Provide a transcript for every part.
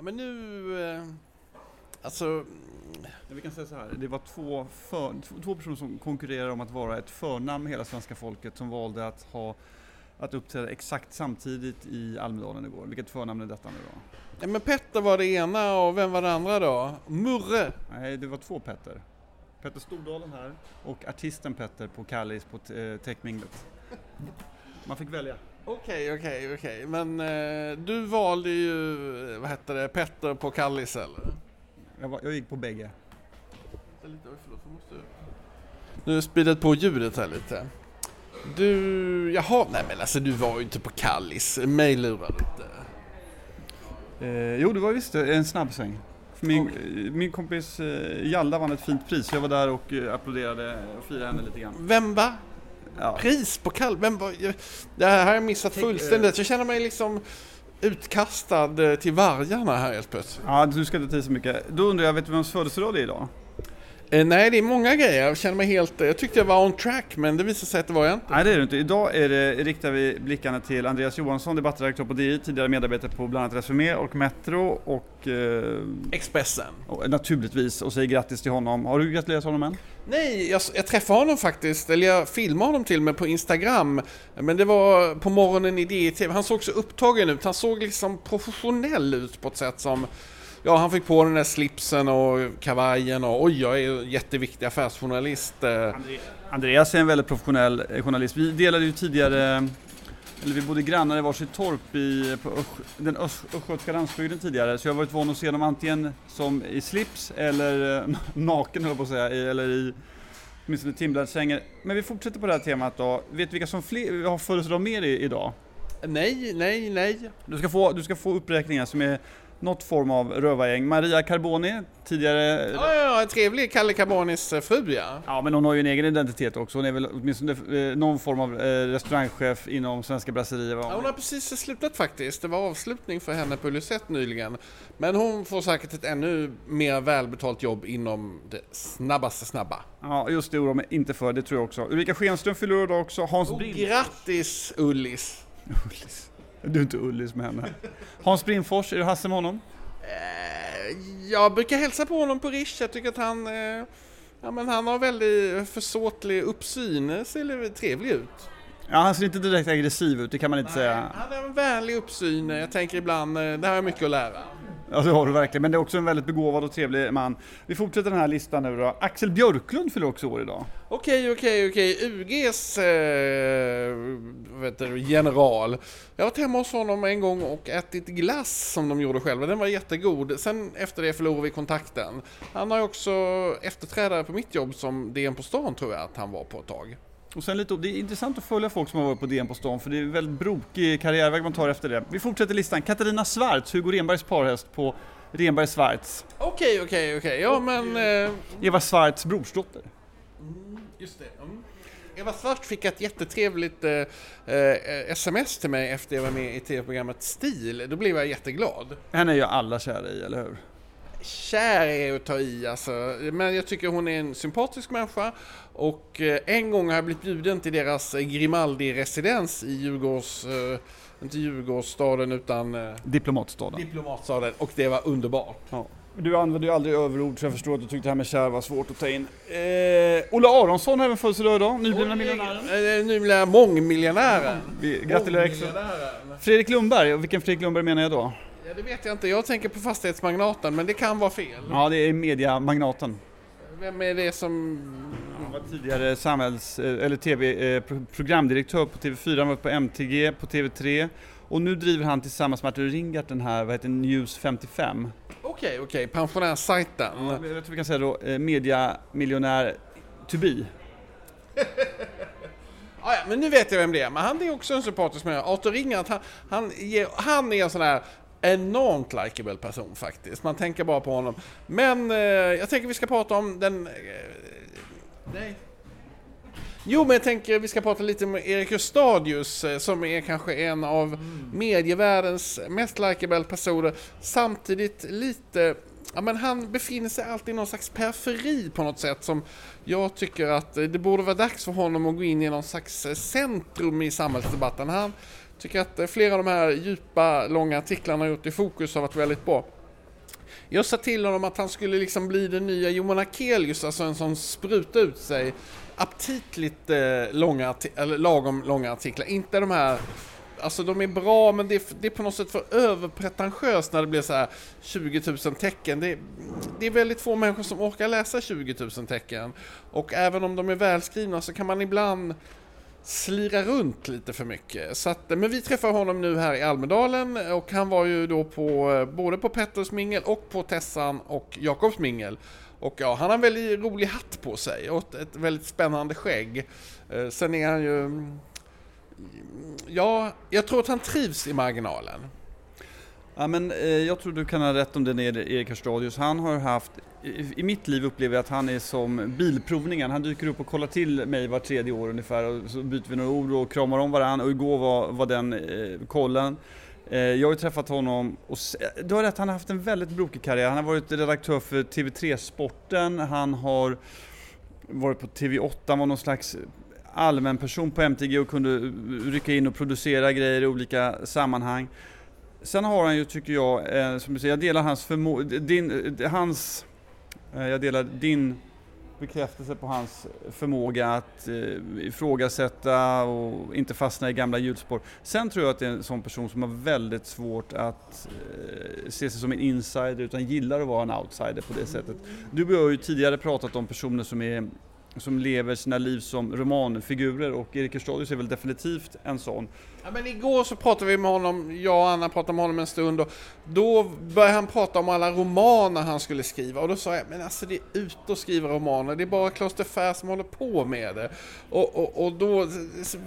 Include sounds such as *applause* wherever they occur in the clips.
Men nu... Eh, alltså... Vi kan säga så här, det var två, för, två personer som konkurrerade om att vara ett förnamn med hela svenska folket som valde att ha att uppträda exakt samtidigt i Almedalen igår. Vilket förnamn är detta nu då? Ja, men Petter var det ena och vem var det andra då? Murre? Nej, det var två Petter. Petter Stordalen här och artisten Petter på Kallis på Techminglet. Man fick välja. Okej, okej, okej. Men eh, du valde ju, vad hette det, Petter på Kallis eller? Jag, var, jag gick på bägge. Lite, förlåt, måste... Nu speedat på ljudet här lite. Du, jaha, nej men alltså du var ju inte på Kallis, mig lurar lite. Eh, jo, det var visst en snabb sväng. Min, okay. min kompis eh, Jalla vann ett fint pris, jag var där och eh, applåderade och firade henne lite grann. Vem va? Ja. Pris på Kall... Vem var... Det här har jag missat fullständigt. Jag känner mig liksom utkastad eh, till vargarna här helt plötsligt. Ja, du ska inte ta så mycket. Då undrar jag, vet du vems födelsedag det är idag? Eh, nej, det är många grejer. Jag känner mig helt... Jag tyckte jag var on track, men det visade sig att det var jag inte. Nej, det är du inte. Idag är det, riktar vi blickarna till Andreas Johansson, debattredaktör på DI, tidigare medarbetare på bland annat Resumé och Metro och... Eh, Expressen. Och, naturligtvis, och säger grattis till honom. Har du gratulerat honom än? Nej, jag, jag träffade honom faktiskt, eller jag filmade honom till och med på Instagram. Men det var på morgonen i DI-TV. Han såg så upptagen ut. Han såg liksom professionell ut på ett sätt som Ja, han fick på den där slipsen och kavajen och oj, jag är jätteviktig affärsjournalist. Eh. Andreas är en väldigt professionell eh, journalist. Vi delade ju tidigare, eller vi bodde grannar i varsitt torp i, på Ösch, den östgötska landsbygden tidigare, så jag har varit van att se dem antingen som i slips eller eh, *laughs* naken höll jag på att säga, eller i åtminstone Timbladskängor. Men vi fortsätter på det här temat då. Vet du vilka som fler, har födelsedag mer idag? Nej, nej, nej. Du ska få, du ska få uppräkningar som är något form av rövargäng. Maria Carboni, tidigare... Ja, ja, ja trevlig Kalle Carbonis eh, fru ja. Ja, men hon har ju en egen identitet också. Hon är väl åtminstone eh, någon form av eh, restaurangchef inom Svenska Brasserier. Ja, hon har precis slutat faktiskt. Det var avslutning för henne på Lucette nyligen. Men hon får säkert ett ännu mer välbetalt jobb inom det snabbaste snabba. Ja, just det oroar mig inte för. Det tror jag också. Ulrika Schenström fyller år också. Hans oh, Grattis Ullis! *laughs* Ullis. Du är inte Ullis med henne. Hans Brindfors, är du Hasse med honom? Eh, jag brukar hälsa på honom på Rish. Jag tycker att han, eh, ja, men han har väldigt försåtlig uppsyn, ser trevlig ut. Ja, han ser inte direkt aggressiv ut, det kan man inte Nej, säga. Han har en vänlig uppsyn. Jag tänker ibland, eh, det har jag mycket att lära. Ja det har du verkligen, men det är också en väldigt begåvad och trevlig man. Vi fortsätter den här listan nu då. Axel Björklund fyller också år idag. Okej, okej, okej. UGs eh, vet du, general. Jag har varit hemma hos honom en gång och ätit glass som de gjorde själva. Den var jättegod. Sen efter det förlorade vi kontakten. Han har ju också efterträdare på mitt jobb som DN på stan tror jag att han var på ett tag. Och sen lite, det är intressant att följa folk som har varit på DN på stan för det är en väldigt brokig karriärväg man tar efter det. Vi fortsätter listan. Katarina Svarts, Hugo Renbergs parhäst på Renberg Svarts. Okej, okej, okej. Ja, men... Eh... Eva Svarts brorsdotter. Mm, just det. Mm. Eva Svart fick ett jättetrevligt eh, eh, sms till mig efter jag var med i tv-programmet Stil. Då blev jag jätteglad. Henne är ju alla kära i, eller hur? Kär är att ta i alltså. Men jag tycker hon är en sympatisk människa. Och eh, en gång har jag blivit bjuden till deras Grimaldi-residens i Djurgårds... Eh, inte Djurgårdsstaden utan... Eh, Diplomatstaden. Diplomatstaden. Och det var underbart. Ja. Du använder ju aldrig överord så jag förstår att du tyckte det här med kär var svårt att ta in. Eh, Olle Aronsson även födelsedag idag, nyblivna miljonären. Eh, nyblivna mångmiljonären. Vi gratulerar extra. Fredrik Lundberg, och vilken Fredrik Lundberg menar jag då? Ja, det vet jag inte. Jag tänker på fastighetsmagnaten, men det kan vara fel. Ja, det är mediamagnaten. Vem är det som... Var tidigare samhälls, eh, eller TV, programdirektör på TV4, han var på MTG, på TV3 och nu driver han tillsammans med Artur Ringart den här, vad heter News 55. Okej, okay, okej, okay. pensionärssajten. Ja, jag tror vi kan säga då eh, mediamiljonär to be. *laughs* Ah, ja, men nu vet jag vem det är, men han är också en sympatisk människa. Artur Ringart, han, han, han är en sån här enormt likeable person faktiskt. Man tänker bara på honom. Men eh, jag tänker vi ska prata om den... Eh, nej. Jo, men jag tänker vi ska prata lite med Erik Rustadius eh, som är kanske en av mm. medievärldens mest likeable personer. Samtidigt lite... Ja, men han befinner sig alltid i någon slags periferi på något sätt som jag tycker att det borde vara dags för honom att gå in i någon slags centrum i samhällsdebatten. Han tycker att flera av de här djupa, långa artiklarna gjort i fokus har varit väldigt bra. Jag sa till honom att han skulle liksom bli den nya Johan Akelius, alltså en som sprutar ut sig aptitligt eh, långa, eller lagom långa artiklar. Inte de här Alltså de är bra men det är, det är på något sätt för överpretentiöst när det blir så här 20 000 tecken. Det är, det är väldigt få människor som orkar läsa 20 000 tecken. Och även om de är välskrivna så kan man ibland slira runt lite för mycket. Så att, men vi träffar honom nu här i Almedalen och han var ju då på både på Petters mingel och på Tessan och Jakobs mingel. Och ja, han har en väldigt rolig hatt på sig och ett, väldigt spännande skägg. Eh, sen är han ju... Mm, ja, jag tror att han trivs i marginalen. Ja, men, eh, jag tror du kan ha rätt om det när Erik Hörstadius. Han har haft, i, i, mitt liv upplever jag att han är som bilprovningen. Han dyker upp och kollar till mig var tredje år ungefär och så byter vi några ord och kramar om varandra och igår var, var den eh, kollen. Eh, jag har ju träffat honom och du har rätt, han har haft en väldigt brokig karriär. Han har varit redaktör för TV3 Sporten, han har varit på TV8, han var någon slags allmän person på MTG och kunde rycka in och producera grejer i olika sammanhang. Sen har han ju, tycker jag, eh, som du säger, jag delar hans förmåga, din, eh, hans, eh, jag delar din bekräftelse på hans förmåga att eh, ifrågasätta och inte fastna i gamla hjulspår. Sen tror jag att det är en sån person som har väldigt svårt att eh, se sig som en insider utan gillar att vara en outsider på det sättet. Du och jag har ju tidigare pratat om personer som är som lever sina liv som romanfigurer och Erik Hörstadius är väl definitivt en sån. Ja, men igår så pratade vi med honom, jag och Anna pratade med honom en stund och då började han prata om alla romaner han skulle skriva och då sa jag, men alltså det är ute att skriva romaner, det är bara Klas de Fär som håller på med det. Och, och, och då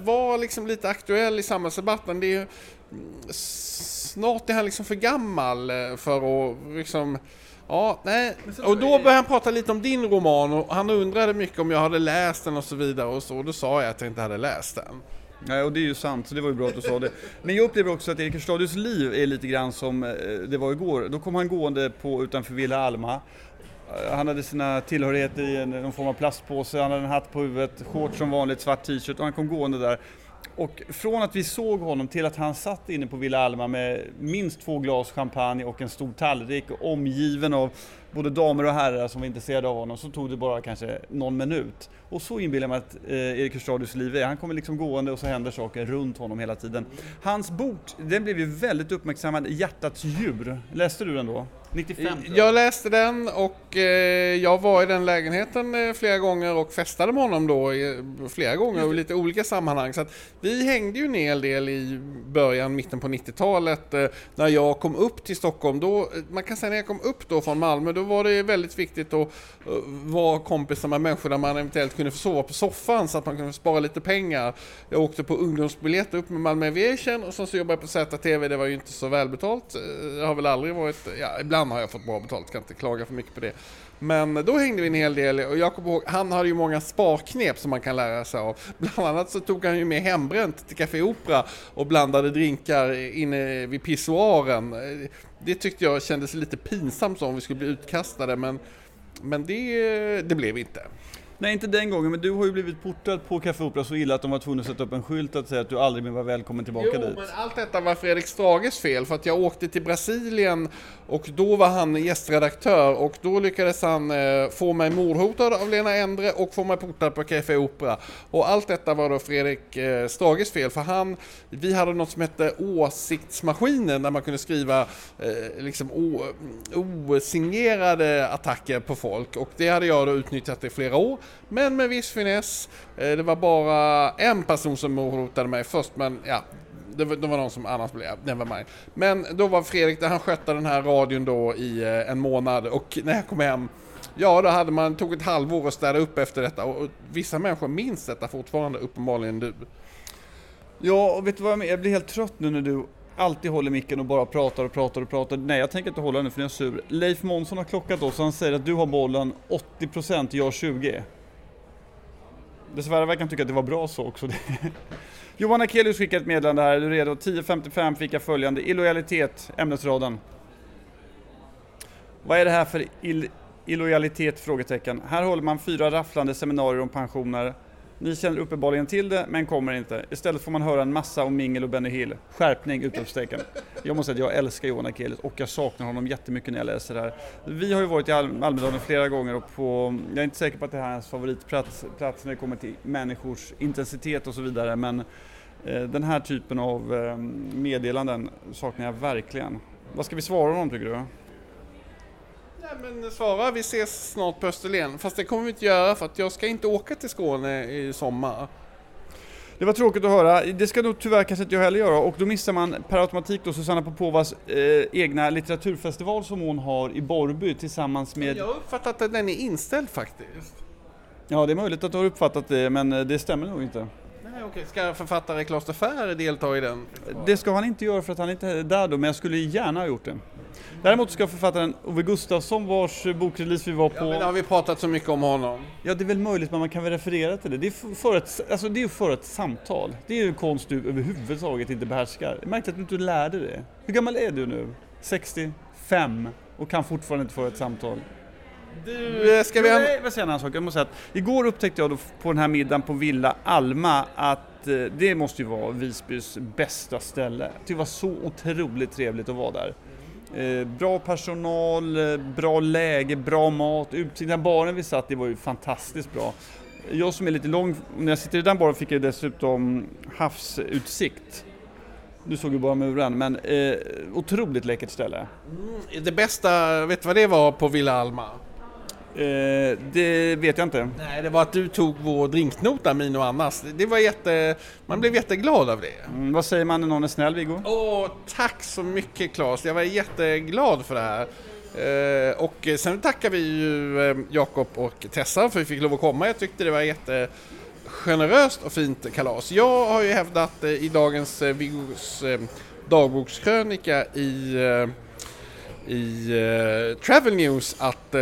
var liksom lite aktuell i samhällsdebatten, det är mm, snart är han liksom för gammal eh, för att liksom Ja, nej. Och då började han prata lite om din roman och han undrade mycket om jag hade läst den och så vidare och så. Och då sa jag att jag inte hade läst den. Nej, och det är ju sant, så det var ju bra att du sa det. Men jag upplever också att Erik Hörstadius liv är lite grann som eh, det var igår. Då kom han gående på, utanför Villa Alma. Eh, han hade sina tillhörigheter i en, någon form av plastpåse, han hade en hatt på huvudet, shorts som vanligt, svart t-shirt och han kom gående där. Och från att vi såg honom till att han satt inne på Villa Alma med minst två glas champagne och en stor tallrik omgiven av både damer och herrar som var intresserade av honom så tog det bara kanske någon minut. Och så inbillar jag mig att eh, Erik Hörstadius liv är. Han kommer liksom gående och så händer saker runt honom hela tiden. Hans bok, den blev ju väldigt uppmärksammad, Hjärtats djur. Läste du den då? 95 Jag läste den och eh, jag var i den lägenheten eh, flera gånger och festade med honom då i, flera gånger i lite olika sammanhang. Så att vi hängde ju en hel del i början, mitten på 90-talet eh, när jag kom upp till Stockholm. Då, man kan säga när jag kom upp då från Malmö, då var det väldigt viktigt att eh, vara kompisar med människor där man eventuellt kunde få sova på soffan så att man kunde spara lite pengar. Jag åkte på ungdomsbiljetter upp med Malmö Aviation och sen så jobbade jag på ZTV, det var ju inte så välbetalt. Eh, det har väl aldrig varit, ja ibland ibland har jag fått bra betalt, kan inte klaga för mycket på det. Men då hängde vi en hel del och jag kommer ihåg, han hade ju många sparknep som man kan lära sig av. *laughs* Bland annat så tog han ju med hembränt till Café Opera och blandade drinkar inne vid pissoaren. Det tyckte jag kändes lite pinsamt om vi skulle bli utkastade men, men det, det blev inte. Nej, inte den gången, men du har ju blivit portad på Café Opera så illa att de var tvungna att sätta upp en skylt att säga att du aldrig mer var välkommen tillbaka jo, dit. men allt detta var Fredrik Strages fel för att jag åkte till Brasilien och då var han gästredaktör och då lyckades han eh, få mig mordhotad av Lena Endre och få mig portad på Café Opera. Och allt detta var då Fredrik eh, Strages fel för han, vi hade något som hette åsiktsmaskinen där man kunde skriva eh, liksom osignerade attacker på folk och det hade jag då utnyttjat i flera år. Men med viss finess. Eh, det var bara en person som morotade mig först men ja, det var, det var någon som annars blev, never mind. Men då var Fredrik, där han skötte den här radion då i eh, en månad och när jag kom hem Ja, då hade man, tog ett halvår att städa upp efter detta och, och vissa människor minns detta fortfarande, uppenbarligen du. Ja, och vet du vad jag menar? Jag blir helt trött nu när du alltid håller micken och bara pratar och pratar och pratar. Nej, jag tänker inte hålla nu för jag är sur. Leif Månsson har klockat oss och han säger att du har bollen 80%, jag 20%. Dessvärre verkar han tycka att det var bra så också. *laughs* Johan Akelius skickar ett meddelande här, är du redo? 10.55 fick jag följande, illojalitet, ämnesraden. Vad är det här för ill illojalitet? Frågetecken. Här håller man fyra rafflande seminarier om pensioner. Ni känner uppenbarligen till det, men kommer inte. Istället får man höra en massa om Mingel och Benny Hill. Skärpning! Utropstecken. Jag måste säga att jag älskar Johan Akelius och jag saknar honom jättemycket när jag läser det här. Vi har ju varit i Al Almedalen flera gånger och på, jag är inte säker på att det här är hans favoritplats plats när det kommer till människors intensitet och så vidare, men eh, den här typen av eh, meddelanden saknar jag verkligen. Vad ska vi svara honom tycker du? Nej men svara, vi ses snart på Österlen. Fast det kommer vi inte göra för att jag ska inte åka till Skåne i sommar. Det var tråkigt att höra. Det ska nog tyvärr kanske inte jag heller göra och då missar man per automatik då Susanna Popovas eh, egna litteraturfestival som hon har i Borrby tillsammans med... Jag har uppfattat att den är inställd faktiskt. Ja, det är möjligt att du har uppfattat det men eh, det stämmer nog inte. Nej, okej. Ska författare Klas de Fer delta i den? Det ska han inte göra för att han inte är där då, men jag skulle gärna ha gjort det. Däremot ska författaren Ove Gustafsson vars bokrelease vi var på... Ja, men har vi pratat så mycket om honom? Ja, det är väl möjligt, men man kan väl referera till det. Det är för- ett, alltså det är ju för ett samtal. Det är ju en konst du överhuvudtaget inte behärskar. Jag märkte att du inte lärde det. Hur gammal är du nu? 65 och kan fortfarande inte föra ett samtal. Du, eh, ska vi... Nej, vad säger en annan sak? Jag måste säga att igår upptäckte jag då på den här middagen på Villa Alma att eh, det måste ju vara Visbys bästa ställe. Det var så otroligt trevligt att vara där. Eh, bra personal, eh, bra läge, bra mat, utsikten. Baren vi satt i var ju fantastiskt bra. Jag som är lite lång, när jag sitter i den baren fick jag dessutom havsutsikt. Du såg ju bara muren, men eh, otroligt läckert ställe. Mm, det bästa, vet du vad det var på Villa Alma? Eh, det vet jag inte. Nej, det var att du tog vår drinknota, min och Annas. Det var jätte... Man blev jätteglad av det. Mm, vad säger man när någon är snäll, Viggo? Åh, tack så mycket Claes. Jag var jätteglad för det här. Eh, och sen tackar vi ju eh, Jakob och Tessa för att vi fick lov att komma. Jag tyckte det var jätte generöst och fint kalas. Jag har ju hävdat eh, i dagens Viggos dagbokskrönika i i eh, Travel News att eh,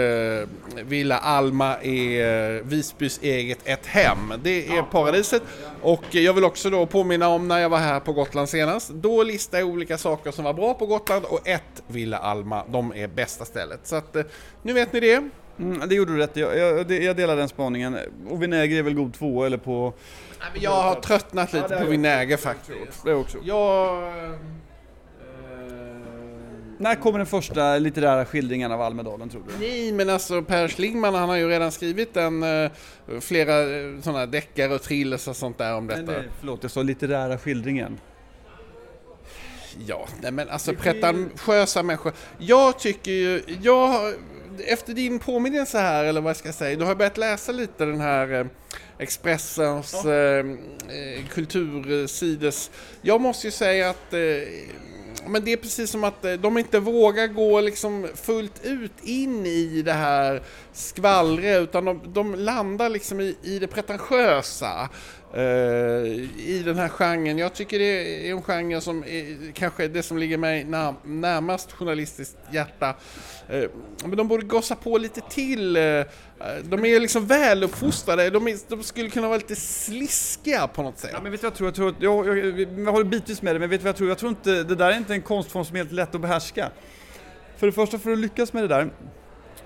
Villa Alma är eh, Visbys eget ett hem. Det är paradiset. Och jag vill också då påminna om när jag var här på Gotland senast. Då listade jag olika saker som var bra på Gotland och ett Villa Alma, de är bästa stället. Så att eh, nu vet ni det. Mm, det gjorde du rätt jag, jag, jag delar den spaningen. Och vinäger är väl god två eller på... Nej, men Jag har tröttnat lite har på vinäger faktiskt. Det också. Jag... När kommer den första litterära skildringen av Almedalen tror du? Nej, men alltså Per Schlingmann han har ju redan skrivit en, eh, flera eh, sådana deckare och thrillers och sånt där om detta. Nej, nej, förlåt, jag sa litterära skildringen. Ja, nej men alltså pretentiösa människor. Jag tycker ju, jag har, efter din påminnelse här, eller vad jag ska säga, då har jag börjat läsa lite den här eh, Expressens eh, eh, kultursides. Jag måste ju säga att eh, men det är precis som att eh, de inte vågar gå liksom fullt ut in i det här skvallret utan de, de landar liksom i, i det pretentiösa. Eh, i den här genren. Jag tycker det är en genre som är kanske det som ligger mig när, närmast journalistiskt hjärta. Eh, men de borde gossa på lite till. eh, De är liksom väluppfostrade, de, är, de skulle kunna vara lite sliskiga på något sätt. Ja, men vet du vad jag tror? Jag, tror jag, jag, jag, jag håller bitvis med dig, men vet du vad jag tror? Jag tror inte, det där är inte en konstform som är helt lätt att behärska. För det första, för att lyckas med det där,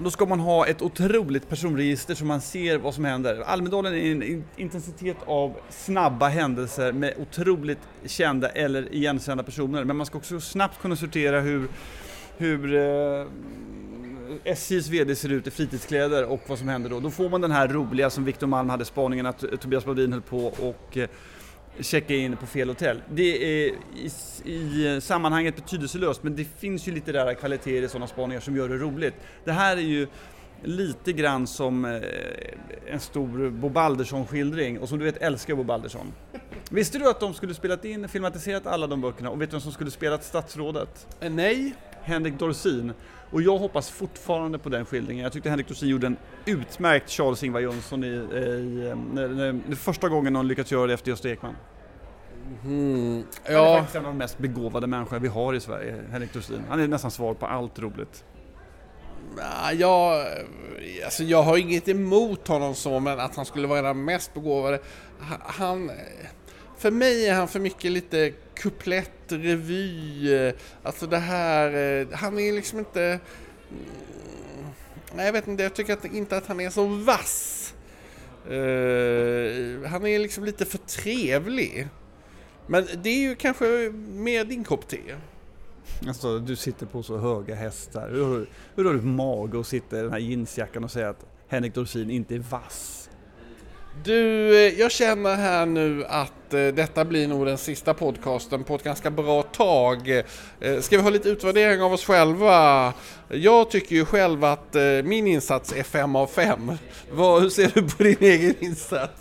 då ska man ha ett otroligt personregister så man ser vad som händer. Almedalen är en intensitet av snabba händelser med otroligt kända eller igenkända personer. Men man ska också snabbt kunna sortera hur, hur eh, SJs VD ser ut i fritidskläder och vad som händer då. Då får man den här roliga som Victor Malm hade spaningen att eh, Tobias Baudin höll på och eh, checka in på fel hotell. Det är i, i sammanhanget betydelselöst men det finns ju litterära kvaliteter i sådana spaningar som gör det roligt. Det här är ju lite grann som eh, en stor Bob Alderson-skildring och som du vet älskar Bob Alderson. Visste du att de skulle spelat in, filmatiserat alla de böckerna och vet du vem som skulle spelat statsrådet? Eh, Nej, Henrik Dorsin. Och jag hoppas fortfarande på den skildringen. Jag tyckte Henrik Dorsin gjorde en utmärkt Charles-Ingvar Jönsson i, i, när, när, det första gången någon lyckats göra det efter Gösta Ekman. Mm, Han är ja. faktiskt en av de mest begåvade människor vi har i Sverige, Henrik Dorsin. Han är nästan svar på allt roligt. Ja, Jag, alltså jag har inget emot honom så, men att han skulle vara den mest begåvade. Ha- Han, för mig är han för mycket lite kuplett, revy, eh, alltså det här, eh, han är liksom inte... mm, Nej, jag vet inte, jag tycker att, inte att han är så vass. Eh, han är liksom lite för trevlig. Men det är ju kanske mer din kopp te. Alltså du sitter på så höga hästar. Hur har du, hur har du mage att sitta i den här jeansjackan och säga att Henrik Dorsin inte är vass? Du, eh, jag känner här nu att eh, detta blir nog den sista podcasten på ett ganska bra tag. Eh, ska vi ha lite utvärdering av oss själva? Jag tycker ju själv att min insats är 5 av 5. Hur ser du på din egen insats?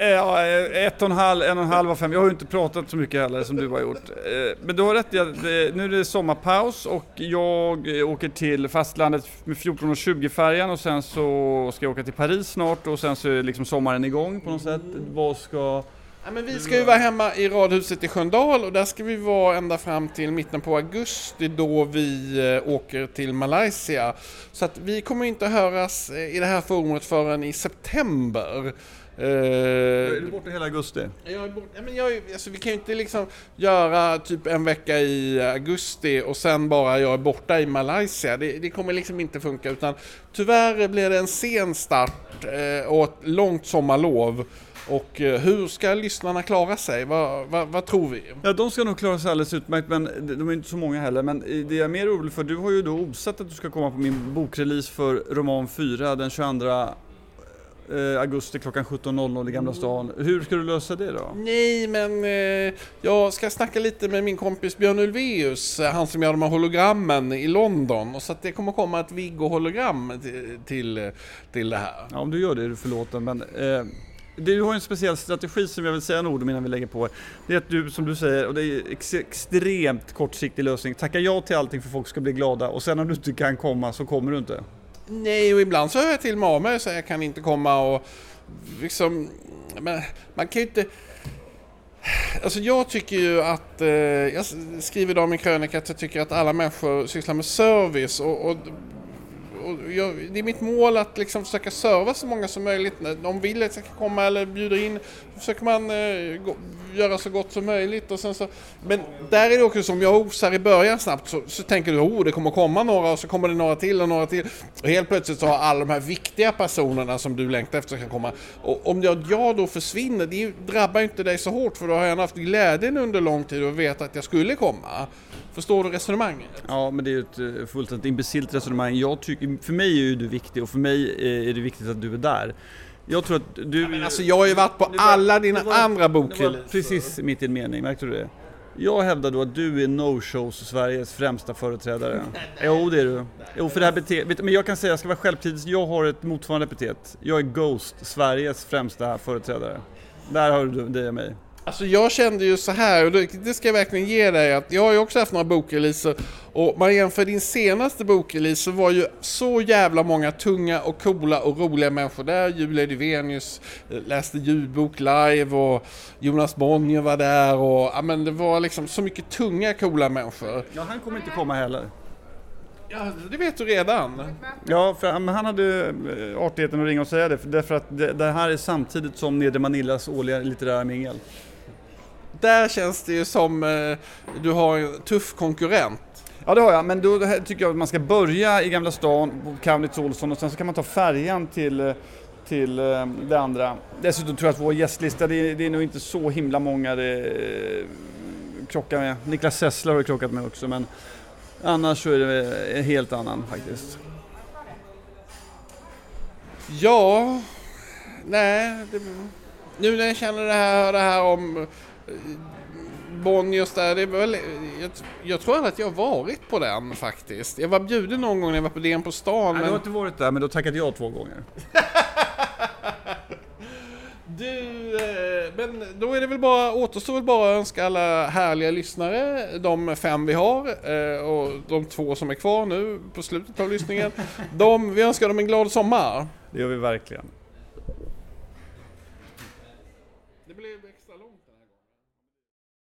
Eh, ja, eh, ett och en halv, en och en halv av fem. Jag har ju inte pratat så mycket heller som du har gjort. Eh, men du har rätt i att nu är det sommarpaus och jag åker till fastlandet med 14.20 färjan och sen så ska jag åka till Paris snart och sen så är liksom sommaren igång på något sätt. Vad ska... Ja, men vi ska ju vara hemma i radhuset i Sköndal och där ska vi vara ända fram till mitten på augusti då vi eh, åker till Malaysia. Så att vi kommer inte höras eh, i det här forumet förrän i september. Uh, är du borta hela augusti? Jag är borta, men jag, alltså, vi kan ju inte liksom göra typ en vecka i augusti och sen bara jag är borta i Malaysia. Det, det kommer liksom inte funka utan tyvärr blir det en sen start och ett långt sommarlov. Och eh, hur ska lyssnarna klara sig? Vad, vad, vad, tror vi? Ja, de ska nog klara sig alldeles utmärkt, men de är inte så många heller. Men det jag är mer orolig för, du har ju då osat att du ska komma på min bokrelease för roman 4 den 22 eh, augusti klockan 17.00 i Gamla stan. Hur ska du lösa det då? Nej, men eh, jag ska snacka lite med min kompis Björn Ulvaeus, eh, han som gör de här hologrammen i London. Och så att det kommer komma ett Viggo-hologram till, till det här. Ja, om du gör det är du förlåten, men eh, du har en speciell strategi som jag vill säga några ord om innan vi lägger på. Det är att du, som du säger, och det är ex extremt kortsiktig lösning, tacka ja till allting för att folk ska bli glada och sen om du inte kan komma så kommer du inte. Nej, och ibland så hör jag till med av mig och säger jag kan inte komma och liksom... Men man kan ju inte... Alltså jag tycker ju att, eh, jag skriver idag i min krönika att jag tycker att alla människor sysslar med service och, och och jag, det är mitt mål att liksom försöka serva så många som möjligt. När de vill att jag ska komma eller bjuder in försöker man eh, gå, göra så gott som möjligt. Och sen så, men där är det också som jag osar i början snabbt så, så tänker du oh det kommer komma några och så kommer det några till och några till. Och helt plötsligt så har alla de här viktiga personerna som du längtar efter ska komma. Och om jag, jag då försvinner, det drabbar ju inte dig så hårt för då har jag haft glädjen under lång tid och vet att jag skulle komma. Förstår du resonemanget? Ja, men det är ju ett eh, fullständigt imbecilt resonemang. Jag tycker, för mig är ju du viktig och för mig är det viktigt att du är där. Jag tror att du... Ja, men alltså jag har ju varit på var, alla dina var, andra bokreleaser. Precis mitt i en mening, märkte du det? Jag hävdar då att du är no-shows Sveriges främsta företrädare. *laughs* Jo, det är du. Jo, för det här beteet, men jag kan säga, jag ska vara självkritisk, jag har ett motsvarande epitet. Jag är Ghost, Sveriges främsta företrädare. Där har du det mig. Alltså jag kände ju så här, och det ska jag verkligen ge dig, att jag har ju också haft några bokreleaser och man jämför din senaste bokrelease så var ju så jävla många tunga och coola och roliga människor där. Julia Duvenius eh, läste ljudbok live och Jonas Bonnier var där och ja men det var liksom så mycket tunga coola människor. Ja, han kommer inte komma heller. Ja, det vet du redan. Ja, för han hade eh, artigheten att ringa och säga det, därför att det, det här är samtidigt som Nedre Manillas årliga litterära mingel där känns det ju som eh, du har en tuff konkurrent. Ja det har jag, men då tycker jag att man ska börja i Gamla stan på Kaunitz Olsson och sen så kan man ta färjan till, eh, till eh, det andra. Dessutom tror jag att vår gästlista, det är, det är nog inte så himla många det eh, krockar med. Niklas Sessler har krockat med också men annars så är det en helt annan faktiskt. Ja, nej, det, nu när jag känner det här, det här om Bonniers där, det väl, jag, jag tror att jag har varit på den faktiskt. Jag var bjuden någon gång när jag var på DN på stan. Nej, men... du har inte varit där, men du har tackat ja två gånger. *laughs* du, eh, men då är det väl bara, återstår väl bara att önska alla härliga lyssnare, de fem vi har eh, och de två som är kvar nu på slutet av lyssningen. *laughs* De, vi önskar dem en glad sommar. Det gör vi verkligen.